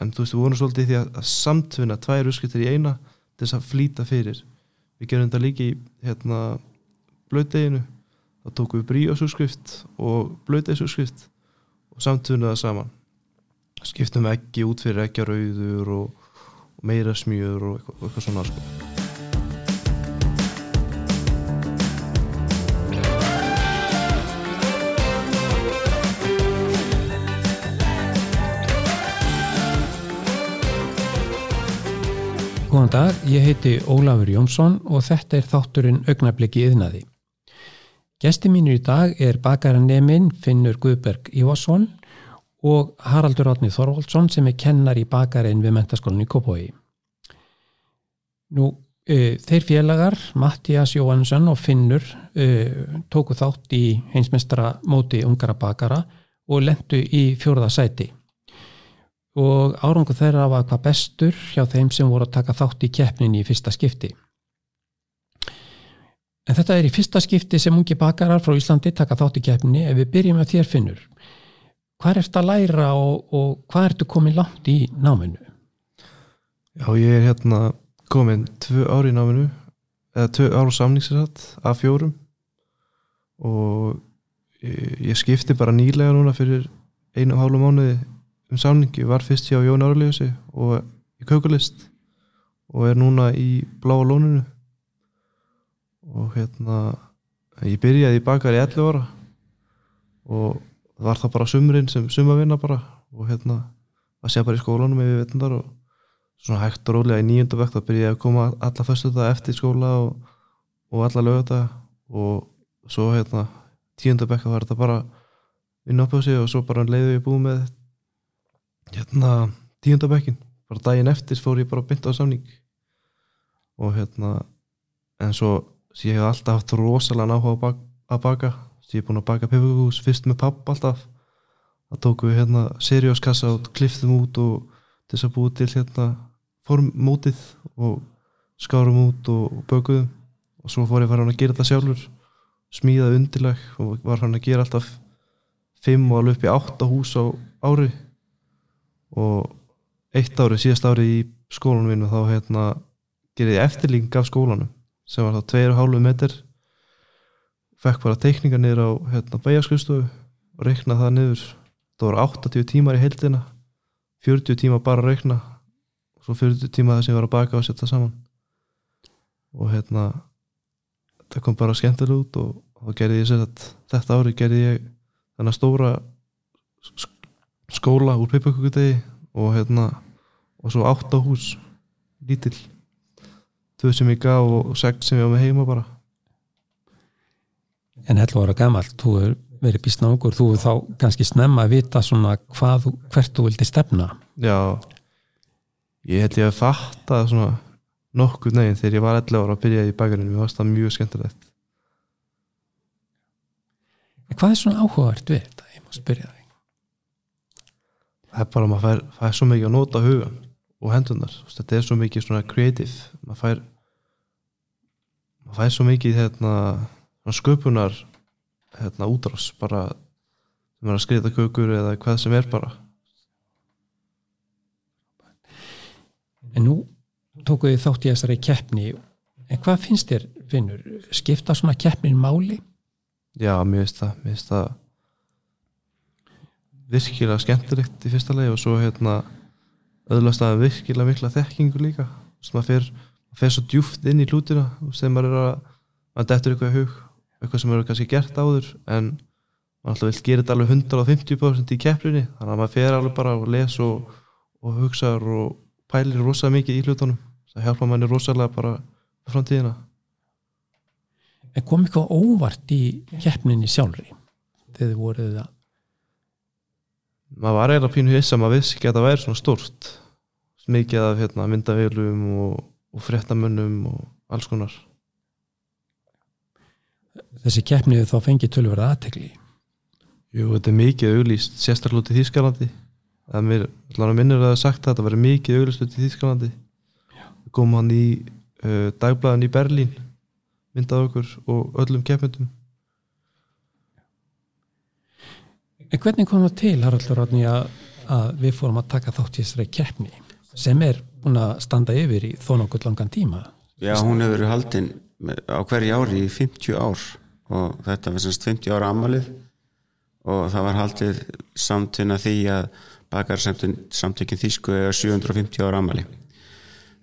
en þú veist, við vorum svolítið því að, samtvinna tvær uppskriftir í eina til þess að flýta fyrir. Við gerum þetta líka í hérna, blöðdeginu þá tókum við bríósuskrift og blöðdegsuskrift og samtvinna það saman. Skiptum ekki út fyrir eggjarauður og, og meira smjör og eitthvað, eitthvað svona sko. Góðan dag, ég heiti Ólafur Jónsson og þetta er þátturinn augnabliki yðnaði. Gesti mínur í dag er bakaranneminn Finnur Guðberg Ívarsson og Haraldur Átni Þorvaldsson sem er kennar í bakarinn við mentaskólinni Kópói. Nú, uh, þeir félagar, Mattias Jóhansson og Finnur uh, tóku þátt í heinsmestara móti ungara bakara og lendu í fjórða sæti og árangu þeirra var hvað bestur hjá þeim sem voru að taka þátt í keppninni í fyrsta skipti. En þetta er í fyrsta skipti sem ungi bakarar frá Íslandi taka þátt í keppninni ef við byrjum að þér finnur. Hvað ert að læra og, og hvað ertu komin langt í náminu? Já, ég er hérna komin tvö ári í náminu eða tvö ára samningsrætt af fjórum og ég skipti bara nýlega núna fyrir einu og hálfu mánuði um samningi var fyrst hjá Jón Árljósi og í Kaukulist og er núna í Bláa lóninu. Og hérna ég byrjaði í bakar í 11 ára og var það bara sumrin sem sumavinna bara og hérna að sé bara í skólanum ef við veitum þar og svona hægt og rólega í nýjönda vekt að byrja að koma alla fyrstu það eftir skóla og, og alla lögða það og svo hérna tíunda bekka var þetta bara upp á sig og svo bara leiði við búið með hérna tíundabekkin bara daginn eftir fór ég bara að bynda á samning. Og hérna en svo ég hef alltaf haft rosalega náhuga að baka, að baka. ég hef búin að baka pepukús fyrst með papp alltaf. Það tóku við hérna serióskassa og kliftum út og þess að búið til hérna formmótið og skárum út og bökuðum. Og svo fór ég að fara hann að gera þetta sjálfur. Smíðað undirleg og var hann að gera alltaf fimm og alveg upp í átta hús á ári og eitt ári, síðast ári í skólanum minu þá hérna gerði ég eftirling af skólanum sem var þá 2,5 metr fekk bara teikningar niður á hérna bæjarskustofu og reiknaði það niður. Það voru 80 tímar í heildina 40 tíma bara að reikna og svo 40 tíma það sem var að baka og setja saman. Og hérna það kom bara skemmtileg út og þá gerði ég sér að þetta ári gerði ég þennan stóra skóla úr pipakukudegi og hérna og svo átt á hús lítill. Tvö sem ég gaf og sex sem ég á mig heima bara. En hella var að gamalt, þú er verið bísna okkur, þú er þá kannski snemma að vita svona hvað, hvert þú vildi stefna. Já. Ég held ég að fatta svona nokkuð neginn þegar ég var 11 ára að byrja í bakarinu, mér varst það mjög skemmtilegt. Hvað er svona áhugavert við þetta, ég má spyrja það það er bara, maður fær, fær svo mikið að nota hugan og hendunar, þetta er svo mikið svona creative, maður fær maður fær svo mikið hérna, sköpunar hérna útrás, bara sem er að skriða kökur eða hvað sem er bara. En nú tókuð þið þátt í þessari keppni. En hvað finnst þér, finnur skipta svona keppnin máli? Já, mér finnst það, mér finnst það virkilega skemmtilegt í fyrsta lagi og svo hérna öðlast að virkilega mikla þekkingu líka. Þess að fer, fer svo djúft inn í hlútina þegar maður er að maður dettur eitthvað í hug, eitthvað sem eru kannski gert áður en maður alltaf vil gera þetta alveg 150% í kepplinni þannig að maður fer alveg bara og les og, og hugsa og pælir rosalega mikið í hlutunum. Það hjálpa manni rosalega bara framtíðina. En kom eitthvað óvart í keppninni sjálfri þegar þið voruð að maður var eiginlega pínu hissa maður vissi ekki að það væri svona stort mikið af hérna, myndavélum og, og fréttamönnum og alls konar. Þessi keppnið þá fengið tölverða aðtekli Jú, þetta er mikið auglýst sérstaklega út í Þýskalandi. Það er allavega minnir að það er sagt að þetta verið mikið auglýst út í Þýskalandi. Kom hann í uh, dagblæðin í Berlín myndað okkur og öllum keppmyndum En hvernig kom það til, Haraldur Ráðni, að við fórum að taka þátt í þessari keppni sem er búin að standa yfir í þó nokkuð langan tíma? Já, hún hefur verið haldin með- á hverju ári í 50 ár og þetta var semst 50 ára amalið og það var haldið samtuna því að bakar samtökin þýsku eða 750 ára amali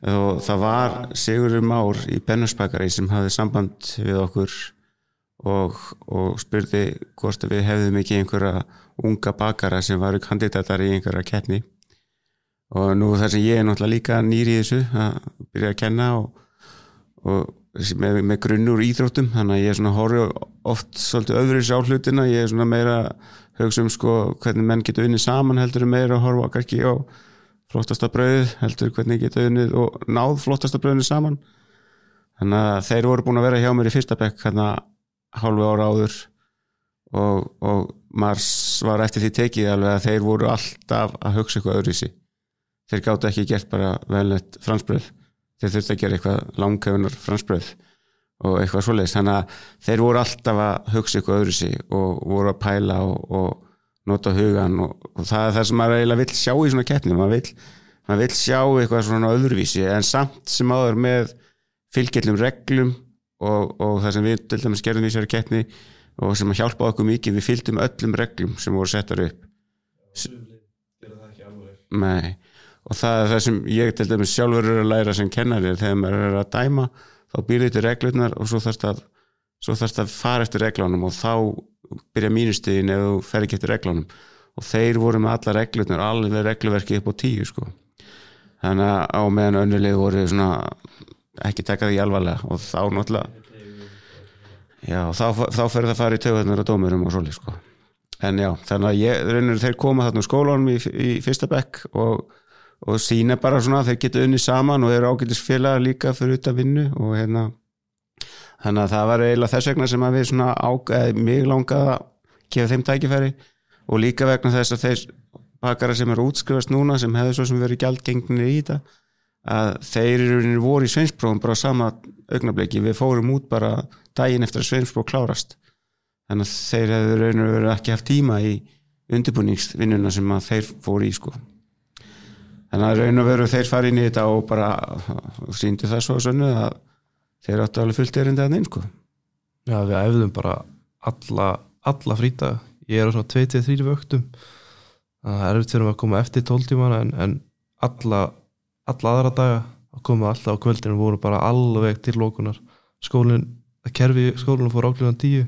og það var Sigurður Már í Bennusbakari sem hafði samband við okkur og, og spurði hvort að við hefðum ekki einhverja unga bakara sem varu kandidatar í einhverja keppni. Og nú þar sem ég er náttúrulega líka nýri í þessu að byrja að kenna og, og með, með grunnur íþróttum þannig að ég er svona horfi oft svolítið öðru á hlutina, ég er svona meira hugsa um sko hvernig menn getur unnið saman heldur meira að horfa kannski á flottasta brauðið heldur hvernig getur unnið og náð flottasta brauðinu saman. Þannig að þeir voru búin að vera hjá mér í fyrsta bekk hérna hálfu ára áður og, og Mars var eftir því tekið alveg að þeir voru alltaf að hugsa eitthvað öðruvísi. Þeir gátt ekki gert bara velnett fransbröð þeir þurfti að gera eitthvað langhefunar fransbröð og eitthvað svoleiðis. Þannig að þeir voru alltaf að hugsa eitthvað öðru sig og voru að pæla og, og nota hugan og, og það er það sem maður eiginlega vill sjá í svona keppni. Maður vill, maður vill sjá eitthvað svona öðruvísi en samt sem áður með fylgjallum reglum og, og það sem við til dæmis gerðum í þessari keppni og sem að hjálpa okkur mikið við fylgdum öllum reglum sem voru settar upp. Nei og það er það sem ég til dæmis sjálfur er að læra sem kennari þegar maður er að dæma þá býrði til reglurnar og svo þarfst að að fara eftir reglunum og þá byrja mínustiðin ef þú fer ekki eftir reglunum. Og þeir voru með alla reglurnar alveg regluverki upp á tíu sko. Þannig að á meðan önnulegi voru svona ekki taka því alvarlega. Og þá náttúrulega já þá, þá fer það að fara í töðunar og dómurum og svolítið sko. En já þannig að ég, reynir, þeir koma þarna úr skólanum í, í fyrsta bekk og og sína bara svona þeir geta unni saman og eru ágætis félagar líka fyrir út af vinnu og hérna. Þannig að það var eiginlega þess vegna sem að við svona ágæði mig langaði að gefa þeim tækifæri og líka vegna þess að þeir bakara sem eru útskrifast núna sem hefur svo sem verið gjaldgengnir í þetta að þeir eru voru í sveinsprófum bara á sama augnabliki við fórum út bara daginn eftir að sveinspróf klárast. Þannig að þeir hefur raun og verið ekki haft tíma í undirbúningsvinnuna sem að þeir fóru í sko. Þannig að raun og veru þeir fari inn í þetta og bara síndi það svo sönnu að þeir áttu alveg fullt erindi að neins sko. Já, við æfðum bara alla, alla frýta ég er á svona 2-3 vöktum. Það er erfitt fyrir að koma eftir 12 tímana en, en alla alla aðra daga að koma alltaf á kvöldinu voru bara alveg til lókunar skólinn, að kerfi skólinu fór ákveðan 10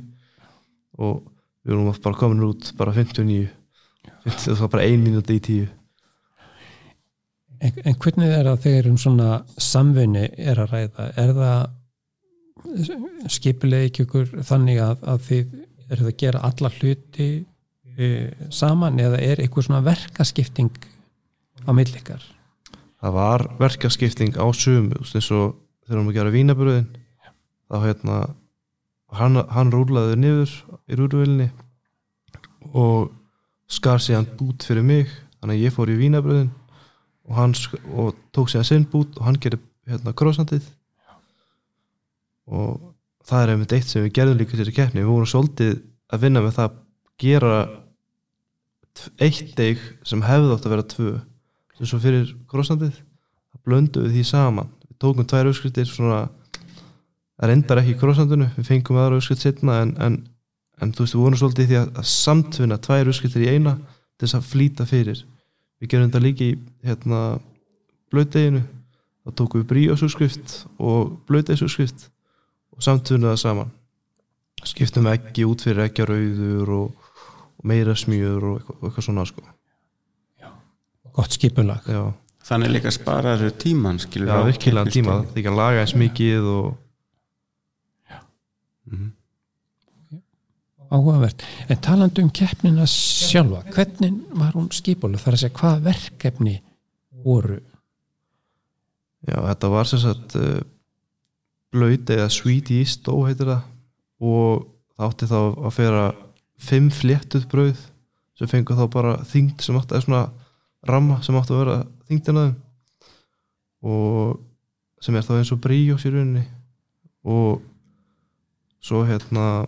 og við vorum bara komin út bara 59 það var bara ein mínúti í 10 En, en hvernig er það þegar um svona samvinni er að ræða? Er það skipilega ekki ykkur þannig að, að þið er það að gera alla hluti e, saman eða er ykkur svona verkaskipting á millikar? Það var verkaskipting á sömu eins og þegar við erum að gera vínabröðin þá hérna hann, hann rúlaði niður í rúruvilni og skar sig hann bút fyrir mig þannig að ég fór í vínabröðin og, hann, og tók sér sinn bút og hann gerði hérna krossandið og það er einmitt eitt sem við gerðum líka til þessi keppni. Við vorum svolítið að vinna með það að gera eitt deg sem hefði átt að vera tvö sem svo fyrir krossandið blönduðu því saman. Við tókum tvær uppskriftir svona það reyndar ekki krossandinu við fengum aðra uppskrift setna en, en, en þú veist við vorum svolítið því að, að samtvinna tvær uppskriftir í eina til þess að flýta fyrir. Við gerum þetta líka í hérna, blöðdeginu þá tókum við bríósúskrift og blöðdegisúskrift og það saman. Skiptum ekki út fyrir ekki rauður og, og meira smjör og eitthvað, eitthvað svona sko. Gott skipulag já, Þannig líka sparaður tíman skilur já virkilega tíma keppnisdegi. því að laga eins mikið og Mhm. áhugavert. En talandi um keppnina sjálfa, hvernig var hún skipulag? Það er að segja hvað verkefni voru? já, þetta var sem sagt uh, blöð eða sweet yeast dough heitir það og það átti þá að fera fimm fléttuð brauð sem fengur þá bara þyngd sem átti að svona ramma sem átti að vera þyngdina þeim. Og sem er þá eins og bríjós í rauninni. Og svo hérna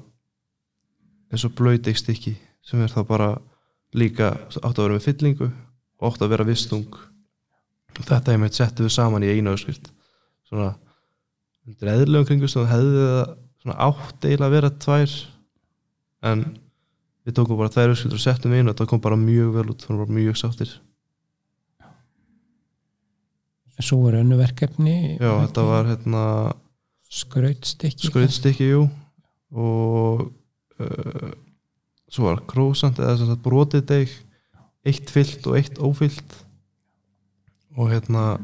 eins og blöydeigstykki sem er þá bara líka átti að vera með fyllingu og ótt að vera vistung. Þetta er meitt settu við saman í einu öskrift svona undir eðlugum kringustöðum hefði það svona átt eiginlega að vera tvær en við tókum bara tvær öskrift og settum einu og það kom bara mjög vel út, það var mjög sáttir Svo var önnu verkefni já, þetta var hérna skrautstykki. skrautstykki, jú. Og uh, svo var krósant eða sagt brotið deg eitt fyllt og eitt ófyllt. Og hérna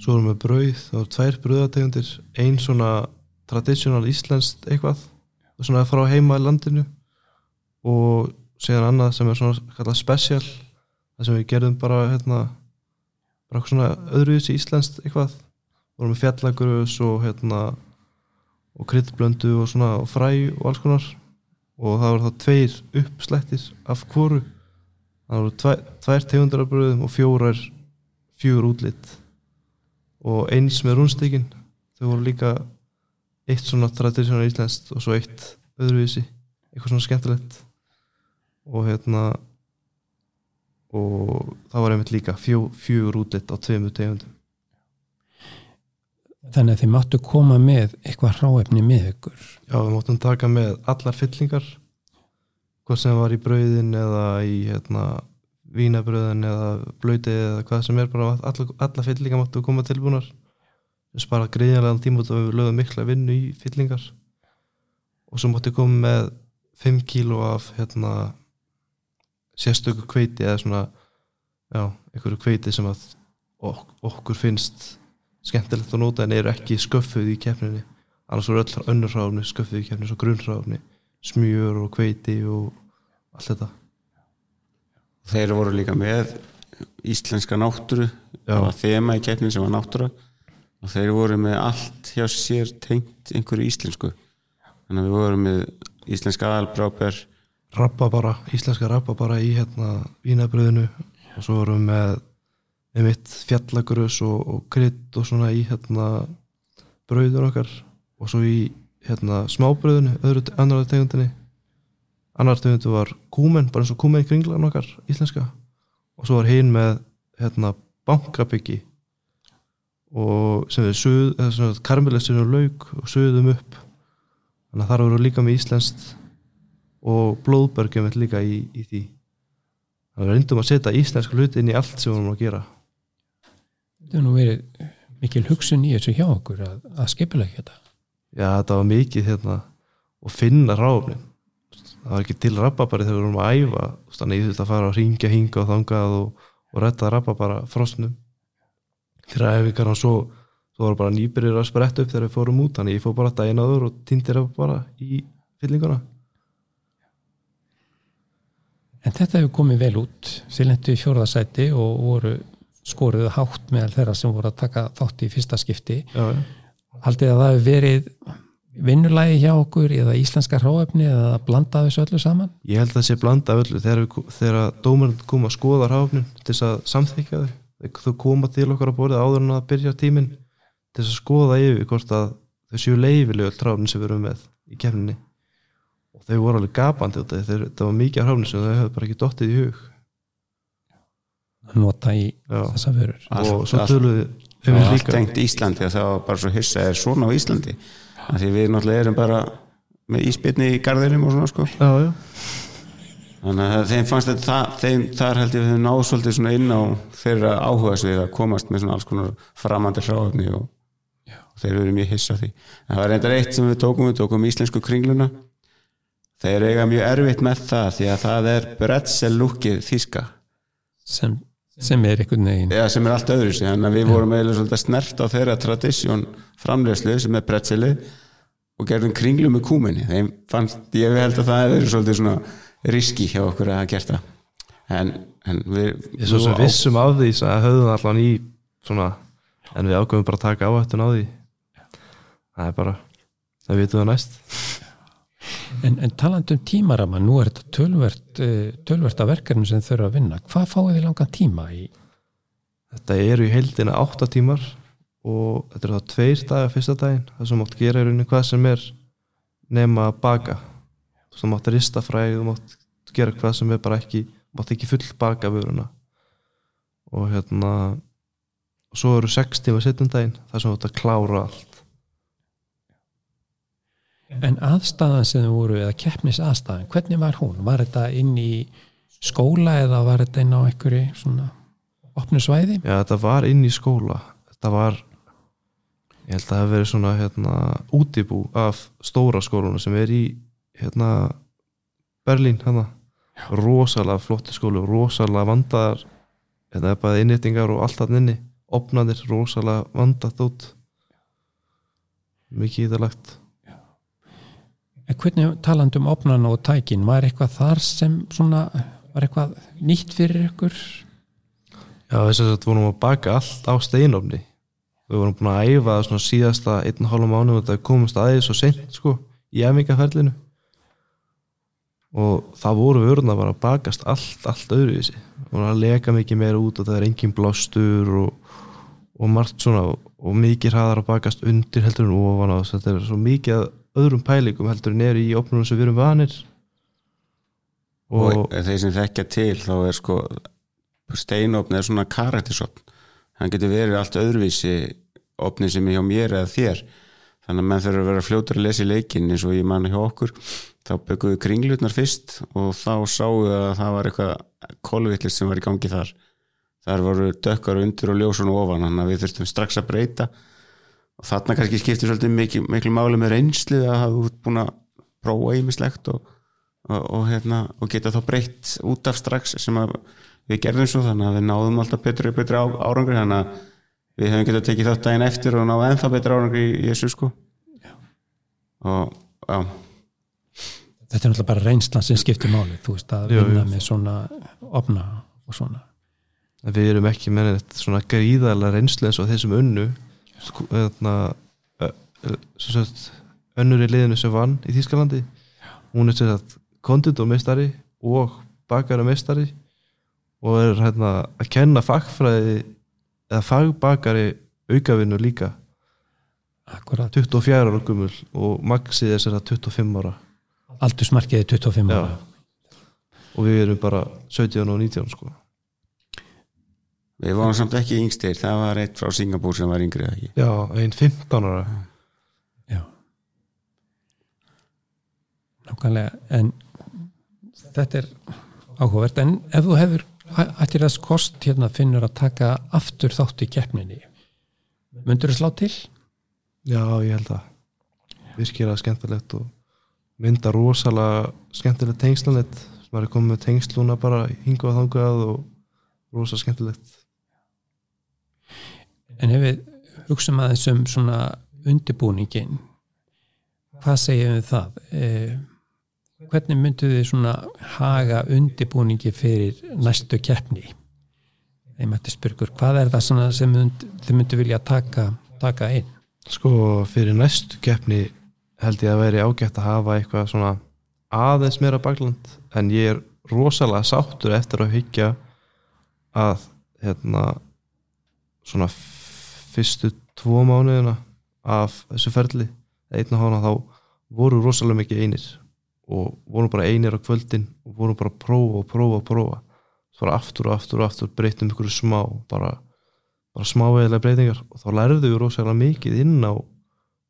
svo erum við brauð, það voru tvær brauðategundir. Ein svona traditional íslenskt eitthvað. Svona frá heima í landinu. Og síðan annað sem er svona kallað special. Það sem við gerðum bara hérna bara eitthvað svona öðruvísi íslenskt eitthvað. Vorum með fjallagröðs og hérna og kryddblöndu og svona og fræ og alls konar. Og það voru þá tveir uppslættir af hvoru. Það voru tvær, tvær tegundar af bröðum og fjórar fjögur útlitt og eins með rúnstekin þau voru líka eitt svona tradisjónar íslenskt og svo eitt öðruvísi, eitthvað svona skemmtilegt. Og hérna og það var einmitt líka fjögur útlitt á tveimur tegundum. Þannig að þið máttu koma með eitthvað hráefni með ykkur. Já, við móttum taka með allar fyllingar hvort sem var í brauðin eða í hérna, vínabrauðin eða blöytið eða hvað sem er bara allar, allar fyllingar máttu koma tilbúnar. Við spara greiðanlega tíma út og við lögum mikla vinnu í fyllingar. Og svo máttu koma með 5 kíló af hérna, sérstöku kveiti eða svona já, einhverju kveiti sem að ok okkur finnst skemmtilegt að nota en eru ekki sköffuð í keppninni. Annars voru öll önnur hráfni sköffuð í keppninni svo grunnhráfni, smjör og kveiti og allt þetta. Þeir voru líka með íslenska náttúru það var þema í keppnin sem var náttúra og þeir voru með allt hjá sér tengt einhverju íslensku. Þannig að við vorum með íslenska aðalbráber rababara, íslenska rababara í hérna vínabröðinu og svo vorum við með einmitt fjallagrös og, og krydd og svona í hérna brauður okkar. Og svo í hérna smábröðinu, öðru annar tegundinni. Annar tegundu var kúmen, bara eins og kúmen kringlan okkar íslenska. Og svo var hinn með hérna bankabyggi. Og sem við suð, eða svona karmelessinu og lauk og suðum upp. Þannig að þar voru líka með íslenskt og blóðbergjum líka í, í því. Þannig að við reyndum að setja íslensku hluti inn í allt sem við vorum að gera. Þetta er nú verið mikil hugsun í þessu hjá okkur að, að skipilega þetta. Já þetta var mikið hérna og finna ráfnin það var ekki til rababari þegar við vorum að æfa. Þú þannig ég þurfti að fara að ringja hinga og þangað og, og retta rababara frostnum til æfingar og svo svo voru bara nýbyrjir að spretta upp þegar við fórum út. Þannig ég fór bara daginn áður og týndir bara í fyllinguna En þetta hefur komið vel út. Silendu í fjórðasæti og voru skoruð hátt meðal þeirra sem voru að taka þátt í fyrsta skipti. Haldið að það hefur verið vinnulagi hjá okkur eða íslenska hráefni eða að blanda þessu öllu saman? Ég held að það sé blanda öllu þegar, þegar dómarinn kom að skoða ráfnin til þess að samþykja þau. Þeir- þau koma til okkar á borðið áður en að byrja tíminn til þess að skoða yfir hvort að þau séu leifilegu ráfnin sem við erum með í kefninni og þau voru alveg gapandi út af því. Þeir, það var mikið ráfnin sem þau hefðu bara ekki dottið í hug. Að nota í Já. þessa vörur. Og svo töluðu um allt líka. tengt Íslandi og það var bara svo hissa er svona á Íslandi? Af því við náttúrulega erum bara með íspilni í garðinum og svona sko. Já, já. þannig að þeim fannst þetta þeim, þar held ég að þau náðu svolítið svona inn á þeirra áhuga svið að komast með svona alls konar framandi hráöfni og, og þeir eru mjög hissa því. En það var reyndar eitt sem við tókum við tókum íslensku kringluna þeir eiga mjög erfitt með það því að það er brettselúkið þíska sem, sem er einhvern veginn. Eða sem er allt öðru þannig að við vorum eiginlega svolítið snert á þeirra tradisjón framlegslu sem er brettselið og gerðum kringlu með kúminni þeim fannst, ég held að það er svolítið svona riski hjá okkur að hafa gert það. En, en við ég svo sem vissum af því að höfðum allan í svona en við ákveðum bara að taka áhættun á því. Það er bara það vitum við næst En, en talandi um tímarama, nú er þetta tölvert, eh, tölvert að verkefni sem þurfa að vinna. Hvað fáið þið langan tíma í? Þetta eru í heildina 8 tímar og þetta eru þá tveir dagar fyrsta daginn það sem mátt gera í rauninni hvað sem er nema að baka þú mátt rista fræð, þú mátt gera hvað sem er bara ekki mátt ekki full baka vöruna og hérna og svo eru sex tíma setjum daginn þar sem ert að klára allt En aðstæðan sem þau voru eða keppnis aðstæðan, hvernig var hún? Var þetta inn í skóla eða var þetta inn á einhverju svona opnu svæði? Já, þetta var inn í skóla þetta var ég held að það hef verið svona hérna, útibú af stóra skóluna sem er í hérna, Berlín hérna. rosalega flotti skóli og rosalega vandaðar þetta er bara innýttingar og allt þarna inni opnaðir rosalega vandað út mikið ítalagt En hvernig talandi um opnana og tækin, var eitthvað þar sem svona, var eitthvað nýtt fyrir ykkur? Já, þess að þetta vorum að baka allt á steinofni. Við vorum búin að æfa svona síðasta einn og hálfa mánu og þetta komast aðeins svo seint sko í efingaferlinu og það voru vöruna bara að bakast allt, allt öðruvísi. Og að leka mikið meira út og það er engin blástur og, og margt svona. Og mikið hraðar að bakast undir heldur en ofan á þess að þetta er svo mikið að öðrum pælingum heldur en eru í opnunum sem við erum vanir. Og, og, þeir sem þekkja til þá er sko steinopn er svona karaktersopn hann getur verið allt öðruvísi opni sem er hjá mér eða þér. Þannig að menn þurfa að vera fljótur að lesa í leikin eins og ég manna hjá okkur. Þá byggum við kringlutnar fyrst og þá sáum við að það var eitthvað kolvillist sem var í gangi þar. Þar voru dökkar undir og ljósun og ofan þannig að við þurftum strax að breyta og þarna kannski skiptir svolítið miklu, miklu máli með reynslu að hafa út búin að prófa ímislegt og, og, og, hérna, og geta þá breytt út af strax sem að við gerðum svo þannig að við náðum alltaf betri, betri á, árangri þannig að við hefum getað tekið þátt daginn eftir og náðu ennþá betri árangri í, þessu sko. Og já. Þetta er náttúrulega bara reynslan sem skiptir máli þú veist að Jú, vinna jú. með svona opna og svona. Við erum ekki með neitt svona gríðarlega reynslu eins og þeir sem unnu sko, sagt, önnur í liðinu sem vann í Þýskalandi hún er konditormeistari og bakararmeistari og er hérna að kenna fagfræði eða fagbakari aukavinnu líka. Akkurat, 24 ára gummul og maxið er sem sagt 25 ára. Aldursmarkiði 25 Já. ára. Og við erum bara 17 og 19 sko við varum samt ekki yngstir, það var eitt frá Singapúr sem var yngri eða ekki? Já, einn 15 ára. Já. Nákvæmlega en þetta er áhugavert. En ef þú hefur ættir þess kost hérna finnur að taka aftur þátt í keppninni myndur þú slá til? Já, ég held að virkilega skemmtilegt og mynda rosalega skemmtilegt tengslanett sem er komið með tengsluna bara hinga og þangað og rosa skemmtilegt En ef við hugsaum aðeins um svona undirbúningin hvað segjum við það? Eh, hvernig myndu þið svona haga undirbúningi fyrir næstu keppni? Þeim ætti spyrkur, hvað er það sem þið myndu vilja taka, taka inn? Sko, fyrir næstu keppni held ég að veri ágætt að hafa eitthvað svona aðeins meira bakland en ég er rosalega sáttur eftir að hyggja að hérna svona fyrstu tvo mánuðina af þessu ferli einn og hana þá voru rosalega mikið einir og voru bara einir á kvöldin og voru bara að prófa og prófa og prófa. Svo bara aftur og aftur og aftur breytum ykkur smá bara, bara smá veðilega breytingar og þá lærðu við rosalega mikið inn á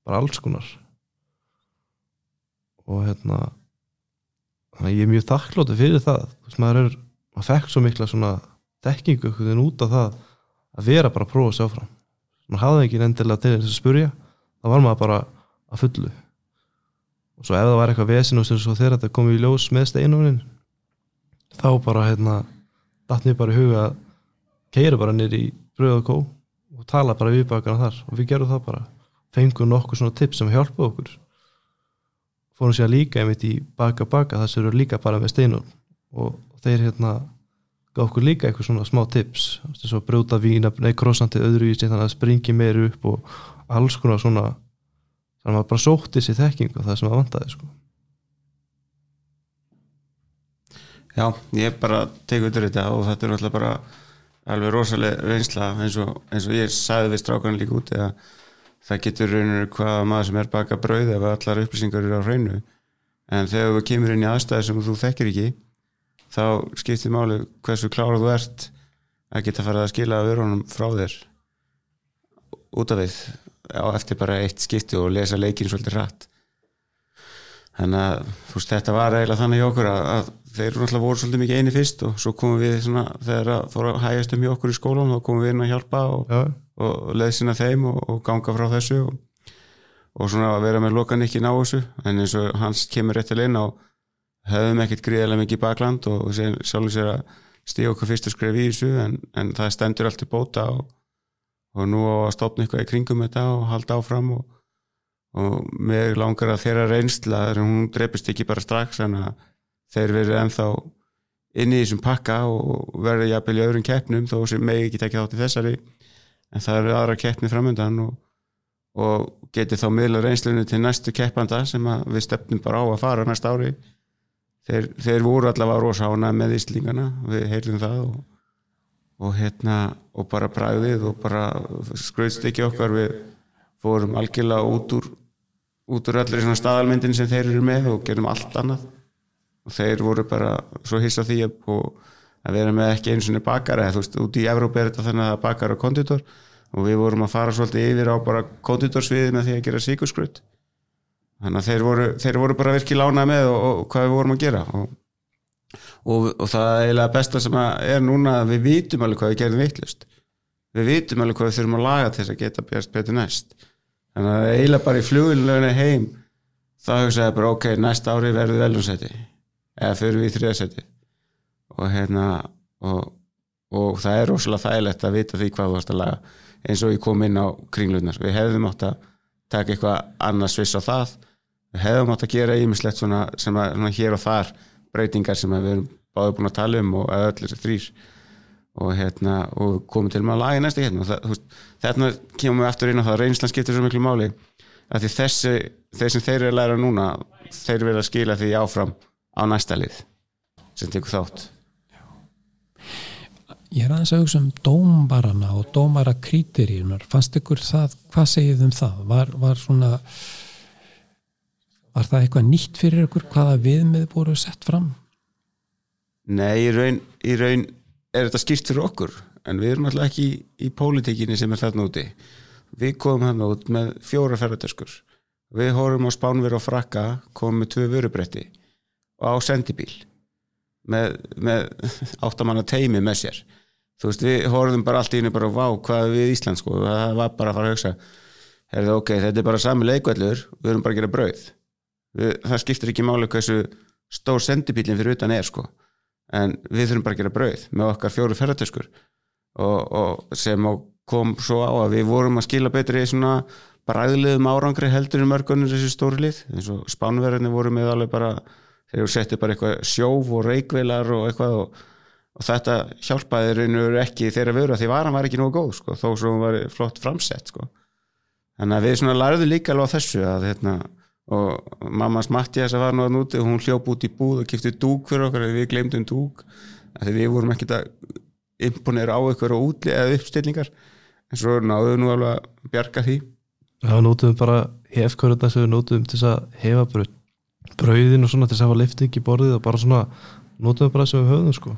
bara alls konar. Og hérna að ég er mjög þakkláttur fyrir það. Veist maður er, maður fekk svo mikla svona veginn út af það að vera bara að prófa sig áfram maður hafði ekki endilega til þess að spurja þá var maður bara að fullu. Og svo ef það var eitthvað vesin og svo þegar þetta kom í ljós með steinunin þá bara hérna mér bara í huga að keira bara nýr í bröð og kó og tala bara við bakana þar. Og við gerum það bara. Fengum nokkuð svona tips sem hjálpa okkur. Fórum sér líka einmitt í baka baka það sem eru líka bara með steinun og þeir hérna gaf okkur líka eitthvað svona smá tips þess að brjóta vína, nei krossandi öðru í sig þannig að springi meir upp og alls konar svona þannig að maður bara sótti sér þekking og það sem það vantaði sko. Já, ég bara tek út þetta og þetta er alltaf bara alveg rosalega reynsla eins og, eins og ég sagði við strákan líka út eða það getur raunir hvaða maður sem er baka brauð ef allar upplýsingar eru á hreinu en þegar þú kemur inn í aðstæði sem þú þekkir ekki þá skiptir máli hversu klára þú ert að geta farið að skila vörunum frá þér út af við á eftir bara eitt skipti og lesa leikin svolítið rætt þannig að veist, þetta var eiginlega þannig hjá okkur að, að þeir eru náttúrulega voru svolítið mikið eini fyrst og svo komum við svona, þegar það fór að hægast um hjá okkur í skólan þá komum við inn að hjálpa og, já, og leðsina þeim og, og ganga frá þessu og, og svona að vera með lokan ekki ná þessu. En eins og hans kemur rétt til inn og höfum ekkert gríðarlega mikið bakland og sjálfur sér að stíða okkur fyrstu skref í þessu en, en það stendur allt í bóta og, og nú á að stopna eitthvað í kringum þetta og halda áfram og, og mig langar að þeirra reynsla hún dreipist ekki bara strax en að þeir verið ennþá inn í þessum pakka og verið jafnvel í öðrum keppnum þó sem megi ekki tekja þátt í þessari en það eru aðra keppni framöndan og, og geti þá miðla reynslunni til næstu keppanda sem við stefnum bara á að fara næsta ári þeir, þeir voru allavega rosána með Íslingana, við heyrðum það og, og hérna og bara bræðið og bara skröðst ekki okkar við fórum algjörlega út úr út úr allir svona staðalmyndin sem þeir eru með og gerum allt annað. Og þeir voru bara svo hissa því að vera með ekki eins og bakar eða þú veist, út í Evrópa er þetta þannig að bakar og konditor. Og við vorum að fara svolítið yfir á bara konditorsviði með því að gera síkurskrut þannig að þeir voru, þeir voru bara virkið lánað með og, og hvað við vorum að gera. Og, og, og það er eiginlega besta sem er núna að við vitum alveg hvað við gerum vittlust við vitum alveg hvað við þurfum að laga til þess að geta björst betur næst. Þannig að eiginlega bara í flugilöginni heim þá hugsaði bara ok, næsta ári verður við veljónsæti eða fyrir við í þriðasæti og hérna og, það er rosalega þægilegt að vita því hvað þú varst að laga. Eins og ég kom inn á kringlunar við hefðum átt að taka eitthvað annars viss á það hefðum átt að gera ímislegt svona, að svona hér og þar breytingar sem við erum báði búin að tala um og öllir þrýr og hérna og komum til með að laga næstu hérna. Þetta kemur við aftur inn á það reynslan skiptir svo miklu máli að því þessi, þeir sem þeir eru að læra núna þeir verða að skila því áfram á næsta lið sem tekur þátt. Ég er aðeins að hugsa um dómbarana og dómara krítiríunar fannst ykkur það, hvað segið um það? Var, var svona var það eitthvað nýtt fyrir ykkur hvaða viðmið voru sett fram? Nei, í raun, í raun er þetta skýrt fyrir okkur en við erum alltaf ekki í, í pólitíkinni sem er þarna úti. Við komum hann út með fjóra ferðartöskur við horfum á Spánver og Frakka komum með tvö vörubretti og á sendibíl með, með áttamanna teimi með sér. Þú veist, við horfum bara allt í henni bara, vá, hvað við Ísland sko, það var bara að fara að hugsa herðu, ok, þetta er bara sami leikvælur við erum bara að gera brauð það skiptir ekki máli hversu stór sendibílinn fyrir utan er sko. En við þurfum bara að gera brauð með okkar fjóru ferratöskur og, og sem kom svo á að við vorum að skila betri í svona bræðliðum árangri heldur í mörgunum þessi stóri lið. Eins og spánverðinni voru með alveg bara þeir eru settið bara eitthvað sjóf og reikvelar og eitthvað og og þetta hjálpaði raunur ekki þeirra vöru að því varan var ekki nógu góð sko, þó svo hún var flott framsett sko. þannig að við svona lærðum líka alveg á þessu að hérna og mammas Mattias var nú að núti og hún hljóp út í búð og kipti dúk fyrir okkar við glemdum dúk því við vorum ekkert að imponera á ykkur og útli eða uppstillingar. En svo náðum við nú alveg að bjarga því. Já, nótum bara hefkörðuna sem við nótum til að hefa bröð, bröðin og svona til að hafa lifting í borðið og bara svona nótum við bara sem við höfum sko.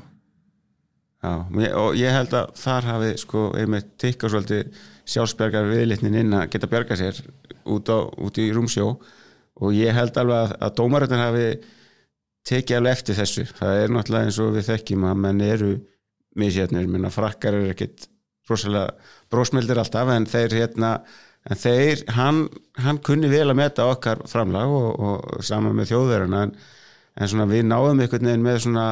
Já, og ég held að þar hafi sko einmitt tikka svolítið sjálfsbergar viðlitnin inn að geta berga sér út, á, út í rúmsjó og ég held alveg að, að dómaröndin hafi tekið alveg eftir þessu. Það er náttúrulega eins og við þekkjum að menn eru misjætnir, minna frakkar er ekkit rosalega brósmildir alltaf en þeir hérna en þeir, hann, hann kunni vel að meta okkar framlag og, og saman með þjóðverðina en, en svona við náðum einhvern veginn með svona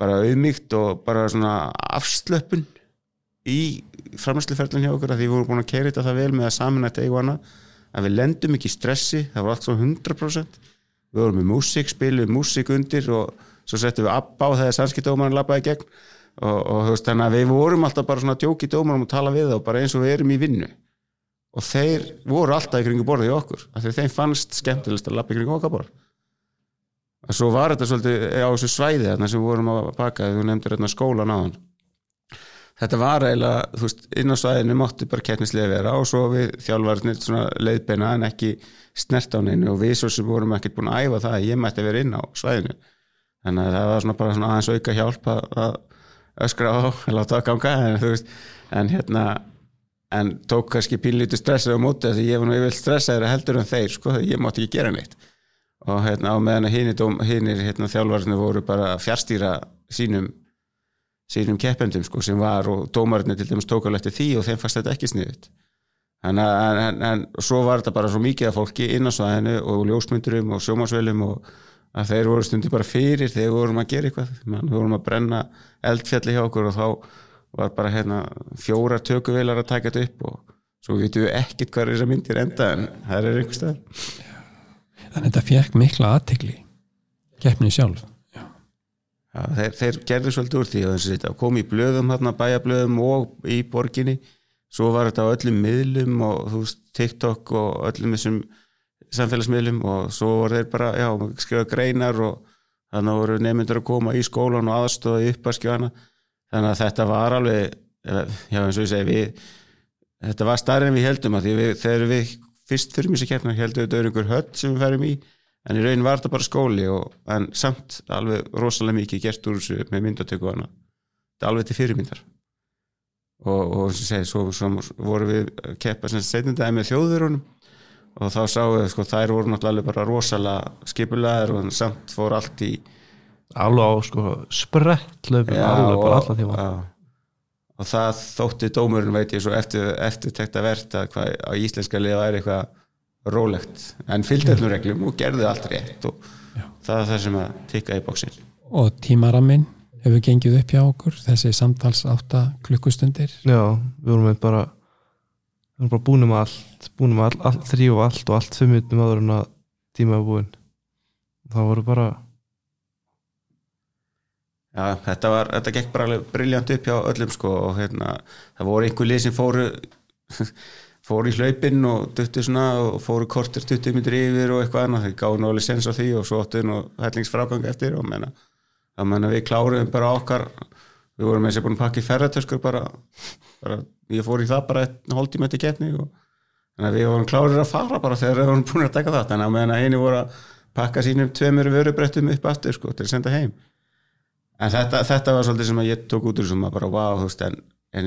bara auðmygt og bara svona afslöpun í framhersluferðlun hjá okkur að því við vorum búin að keira þetta það vel með að saminæta eigu annað að við lendum ekki stressi, það var allt svo 100% við vorum með músík, spilum músík undir og svo settum við app á þegar sannskiptómarin lappaði gegn. Og, og þú veist þannig að við vorum alltaf bara svona djóki dómarum og tala við þá bara eins og við erum í vinnu. Og þeir voru alltaf í kringu borðið í okkur af því þeim fannst skemmtilegst að lappa í kringu okkar borð. Og svo var þetta svolítið á þessu svæði þarna sem við vorum að baka þú nefndir hérna skólan á hann þetta var eiginlega, þú veist, inn á svæðinu mótti bara keppnislega vera og svo við þjálfarnir svona leiðbeina en ekki snert á neinu og við svo sem vorum ekkert búin að æfa það að ég mætti vera inn á svæðinu. Þannig að það var svona bara svona aðeins auka hjálp að, að, öskra á, láta það ganga en, þú veist, en hérna en tók kannski pínlítið stressið á móti því ég var nú yfir stressaður heldur en þeir sko, ég mátti ekki gera neitt. Og hérna á meðan að hinir hérna, þjálfarnir voru bara að fjárstýra sínum sínum keppendum sko sem var og dómarinn til dæmis tók alveg eftir því og þeim fannst þetta ekki sniðut en, en, en, svo var þetta bara svo mikið af fólki inn á svæðinu og ljósmyndurum og sjómasvelum og að þeir voru stundir bara fyrir þegar vorum að gera eitthvað. Við vorum að brenna eldfjalli hjá okkur og þá var bara hérna fjóra tökuvelar að taka þetta upp og svo vitum við ekkert hvað er þessar myndir enda en það er einhver stað Þannig að þetta fekk mikla aðtegli keppni sjálf Já. Þeir, þeir gerðu svolítið úr því að þetta kom í blöðum hérna, bæjablöðum og í borginni. Svo var þetta á öllum miðlum og þú veist TikTok og öllum þessum samfélagsmiðlum og svo voru þeir bara, já, skrifa greinar og þannig voru nefndur að koma í skólan og aðstofa í uppaskjóðana þannig að þetta var alveg já eins og ég segi við þetta var starri en við heldum að því við, þegar við fyrst fyrir mjög sér keppna heldum við þetta er einhver höll sem við ferum í en í raunin var þetta bara skóli og, en samt alveg rosalega mikið gert úr þessu með myndatöku hana þetta er alveg til fyrirmyndar. Og, og sem segi, svo, svo voru við keppa sem setjandæði með þjóðurunum og þá sáum við sko þær voru náttúrulega bara rosalega skipulegaður og samt fór allt í alveg á sko sprett löfum alveg bara alla tíma. já. og það þótti dómurinn veit ég svo eftir, eftir tekta verðt að hvað á íslenska liða er eitthvað rólegt. En fylgdöfnum reglum og gerði allt rétt og já. það er það sem að tikka í bóksin og tímaraminn hefur gengið upp hjá okkur þessi samtals átta klukkustundir. Já, við vorum bara við vorum bara búin um allt búin um allt, allt þrjú og allt og allt fimm minnum áður en að tíma er búin það voru bara Já, þetta var, þetta gekk bara briljant upp hjá öllum sko og hérna það voru einhver lið sem fóru fóru í hlaupin og duttu svona og fóru kortir 20 minnir yfir og eitthvað annað, þeir gáði náli sens á því og svo óttu nú hellingsfrágang eftir og menna, það menna við kláruðum bara okkar, við vorum með sér búin að pakka í ferratöskur bara, bara ég fór í það bara einn hóltíma eftir getni og þannig að við vorum klárið að fara bara þegar við vorum búin að taka það, þannig að meðan að einu voru að pakka sínum tveimur vörubrettum upp aftur sko til að senda heim. En þetta, þetta var svolítið sem ég tók út úr sem að bara wow, þú veist, en, en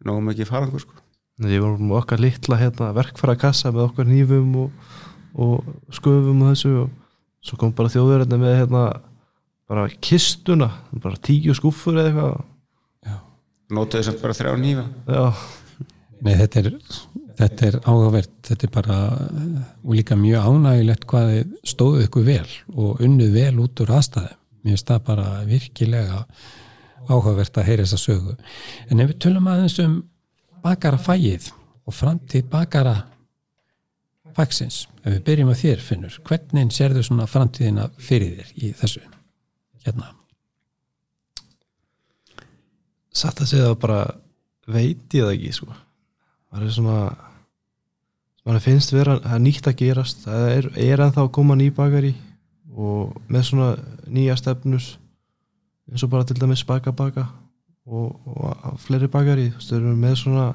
að nógum ekki farangur sko. Var með okkar litla hérna, verkfæra kassa með okkar nýfum og, og sköfum og þessu og svo kom bara þjóðverðina með hérna bara kistuna, bara tíu skúfur eða eitthvað. Nótaði sem bara þrjá nýfa Já. Nei, þetta er, þetta er áhugavert, þetta er bara og líka mjög ánægilegt hvað stóðu ykkur vel og unnuð vel út úr aðstæðum. Mér finnst það bara virkilega áhugavert að heyra þessa sögu. En ef við tölum aðeins um bakara fæið og framtíð bakara fagsins, ef við byrjum að þér finnur, hvernig serðu svona framtíðina fyrir þér í þessu hérna? Satt að segja það bara veit ég það ekki sko það er svona mann finnst vera, það er nýtt að gerast það er, er ennþá að koma nýbakari og með svona nýja stefnus eins og bara til dæmis baka baka og, og fleiri bakari þú veist, með svona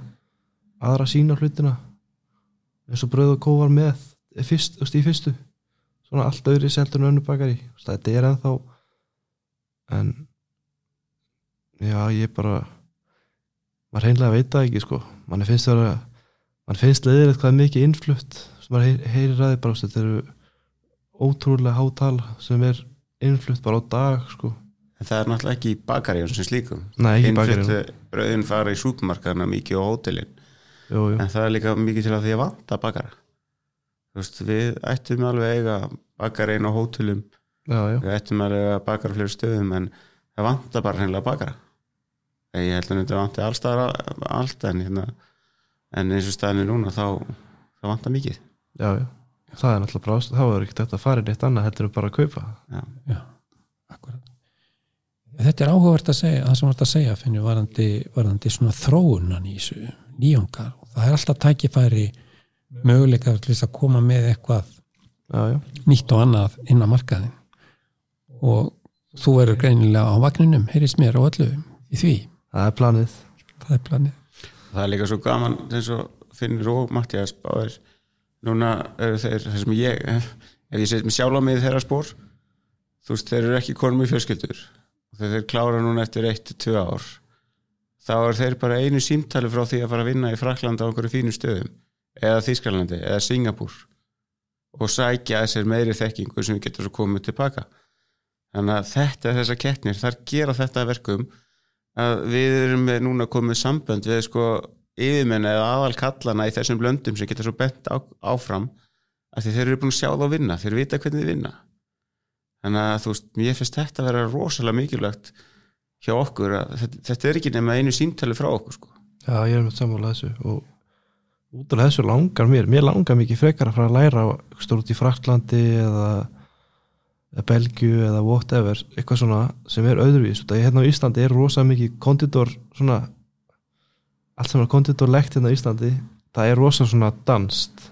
aðra sína hlutina. Eins og bröð og kóvar með fyrst, þú veist, í fyrstu. Svona allt öðri seldur en önnu bakari. Þetta er ennþá en já, ég bara maður heimlega veit það ekki sko. Mann finnst það að mann finnst leðilegt hvað mikið innflutt. Sem maður heyr, heyrir að þið bara þetta eru ótrúlega hátala sem er innflutt bara á dag sko en það er náttúrulega ekki í bakaríun sem slíkum. Bröðin fara í súpmarkaðina mikið á hótelin. Jú, jú. en það er líka mikið til að því að vanta bakara. Veist, við ættum alveg eiga bakarín á hótelum. Já, já. við ættum alveg eiga bakara fleiri stöðum en það vanta bara hennilega bakara. Ég held að þetta vanti allstaðar allt en, hérna, en eins og staðinni núna þá, þá vantar mikið. Já, já, það er náttúrulega brást þá er ekki þetta að fara í neitt annað heldur en bara að kaupa. Já, já, akkurat þetta er áhugavert að segja það sem vart að segja finnir varandi, varandi svona þróunan í þessu nýjungar. Það er alltaf tækifæri möguleika til þess að koma með eitthvað já, nýtt og annað inn á markaðin og þú verður greinilega á vagninum, heyrist mér á öllu í því. Það er planið. Það er planið. Það er líka svo gaman eins og finnir og Mattias báðir. Núna eru þeir það sem ég ef ég set mig sjálf á mig þeirra spór þú veist þeir eru ekki konum í fjölskyldur þegar þeir klára núna eftir 1-2 ár þá er þeir bara einu símtali frá því að fara að vinna í Fraklanda á einhverju fínu stöðum eða Þískalandi eða Singapúr og sækja þessir meiri þekkingu sem við getum svo komið tilbaka. Þannig að þetta er þessar keppnir þar gera þetta verkum að við erum með núna komið sambönd við sko yfirmenn eða aðal kallana í þessum blöndum sem geta svo bent á, áfram að þeir eru búin að sjá að vinna þeir vita hvernig þið vinna þannig að þú veist, mér finnst þetta að vera rosalega mikilvægt hjá okkur þetta, þetta er ekki nema einu símtali frá okkur sko. Já, ég er með sammála þessu og út af þessu langar mér mér langar mikið frekar að fara að læra stór út í Fraklandi eða, eða Belgiu eða whatever eitthvað svona sem er öðruvís af ég hérna á Íslandi er rosa mikið konditor svona allt sem er konditorlegt hérna á Íslandi það er rosa svona danst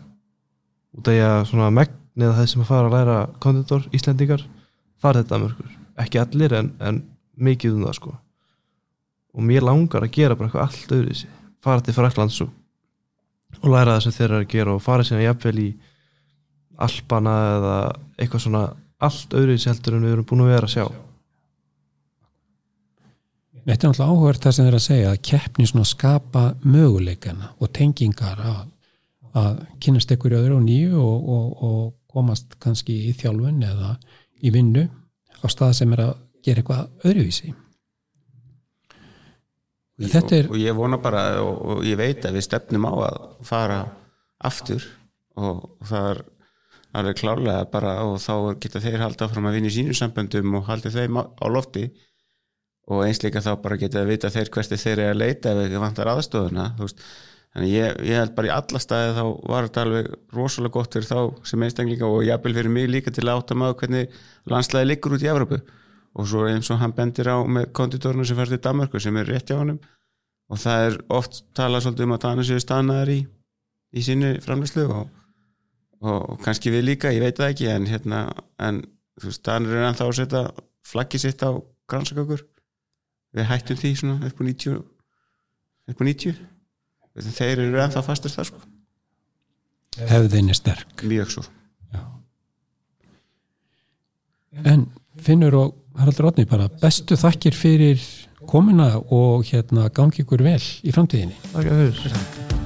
út af ég að svona megnið þeir sem að fara að læra konditor Íslendingar fara þetta mörgur ekki allir en, en mikið um það sko. Og mér langar að gera bara eitthvað allt öðru fara til Fraklands og, og læra það sem þeir eru að gera og fara síðan jafnvel í Alpana eða eitthvað svona allt öðru heldur en við erum búin að vera að sjá. Þetta er náttúrulega áhverð það sem þeir að segja að keppni svona skapa möguleikana og tengingar að, að kynast ykkur öðru og nýju og, og, og komast kannski í þjálfun eða í vinnu á stað sem er að gera eitthvað öðruvísi. Þetta er og, og ég vona bara og, og ég veit að við stefnum á að fara aftur og, og það er alveg klárlega bara og þá geta þeir halda fram að vinna í sínum samböndum og halda þeim á, á lofti. Og eins líka þá bara geta að vita þeir hversti þeir eru að leita ef ekki vantar aðstofuna þannig ég, ég held bara í alla staði þá var þetta alveg rosalega gott fyrir þá sem einstaklinga og jafnvel fyrir mig líka til að átta maður hvernig landslæði liggur út í Evropu og svo eins og hann bendir á með konditorinu sem fær til Danmarku sem er rétt hjá honum. Og það er oft talað svolítið um að Danir séu stannaðar í, í sinni framlýslu og, og kannski við líka, ég veit það ekki en, hérna, en þú veist, Danir er ennþá að setja flaggi sitt á grannsakakur við hættum því svona upp á 90 upp á 90 þeir eru ennþá fastur það sko. Hefðin er sterk. Mjög svo. Já. en Finnur og Haraldur Otni bara bestu þakkir fyrir komuna og hérna gangi ykkur vel í framtíðinni. Takk fyrir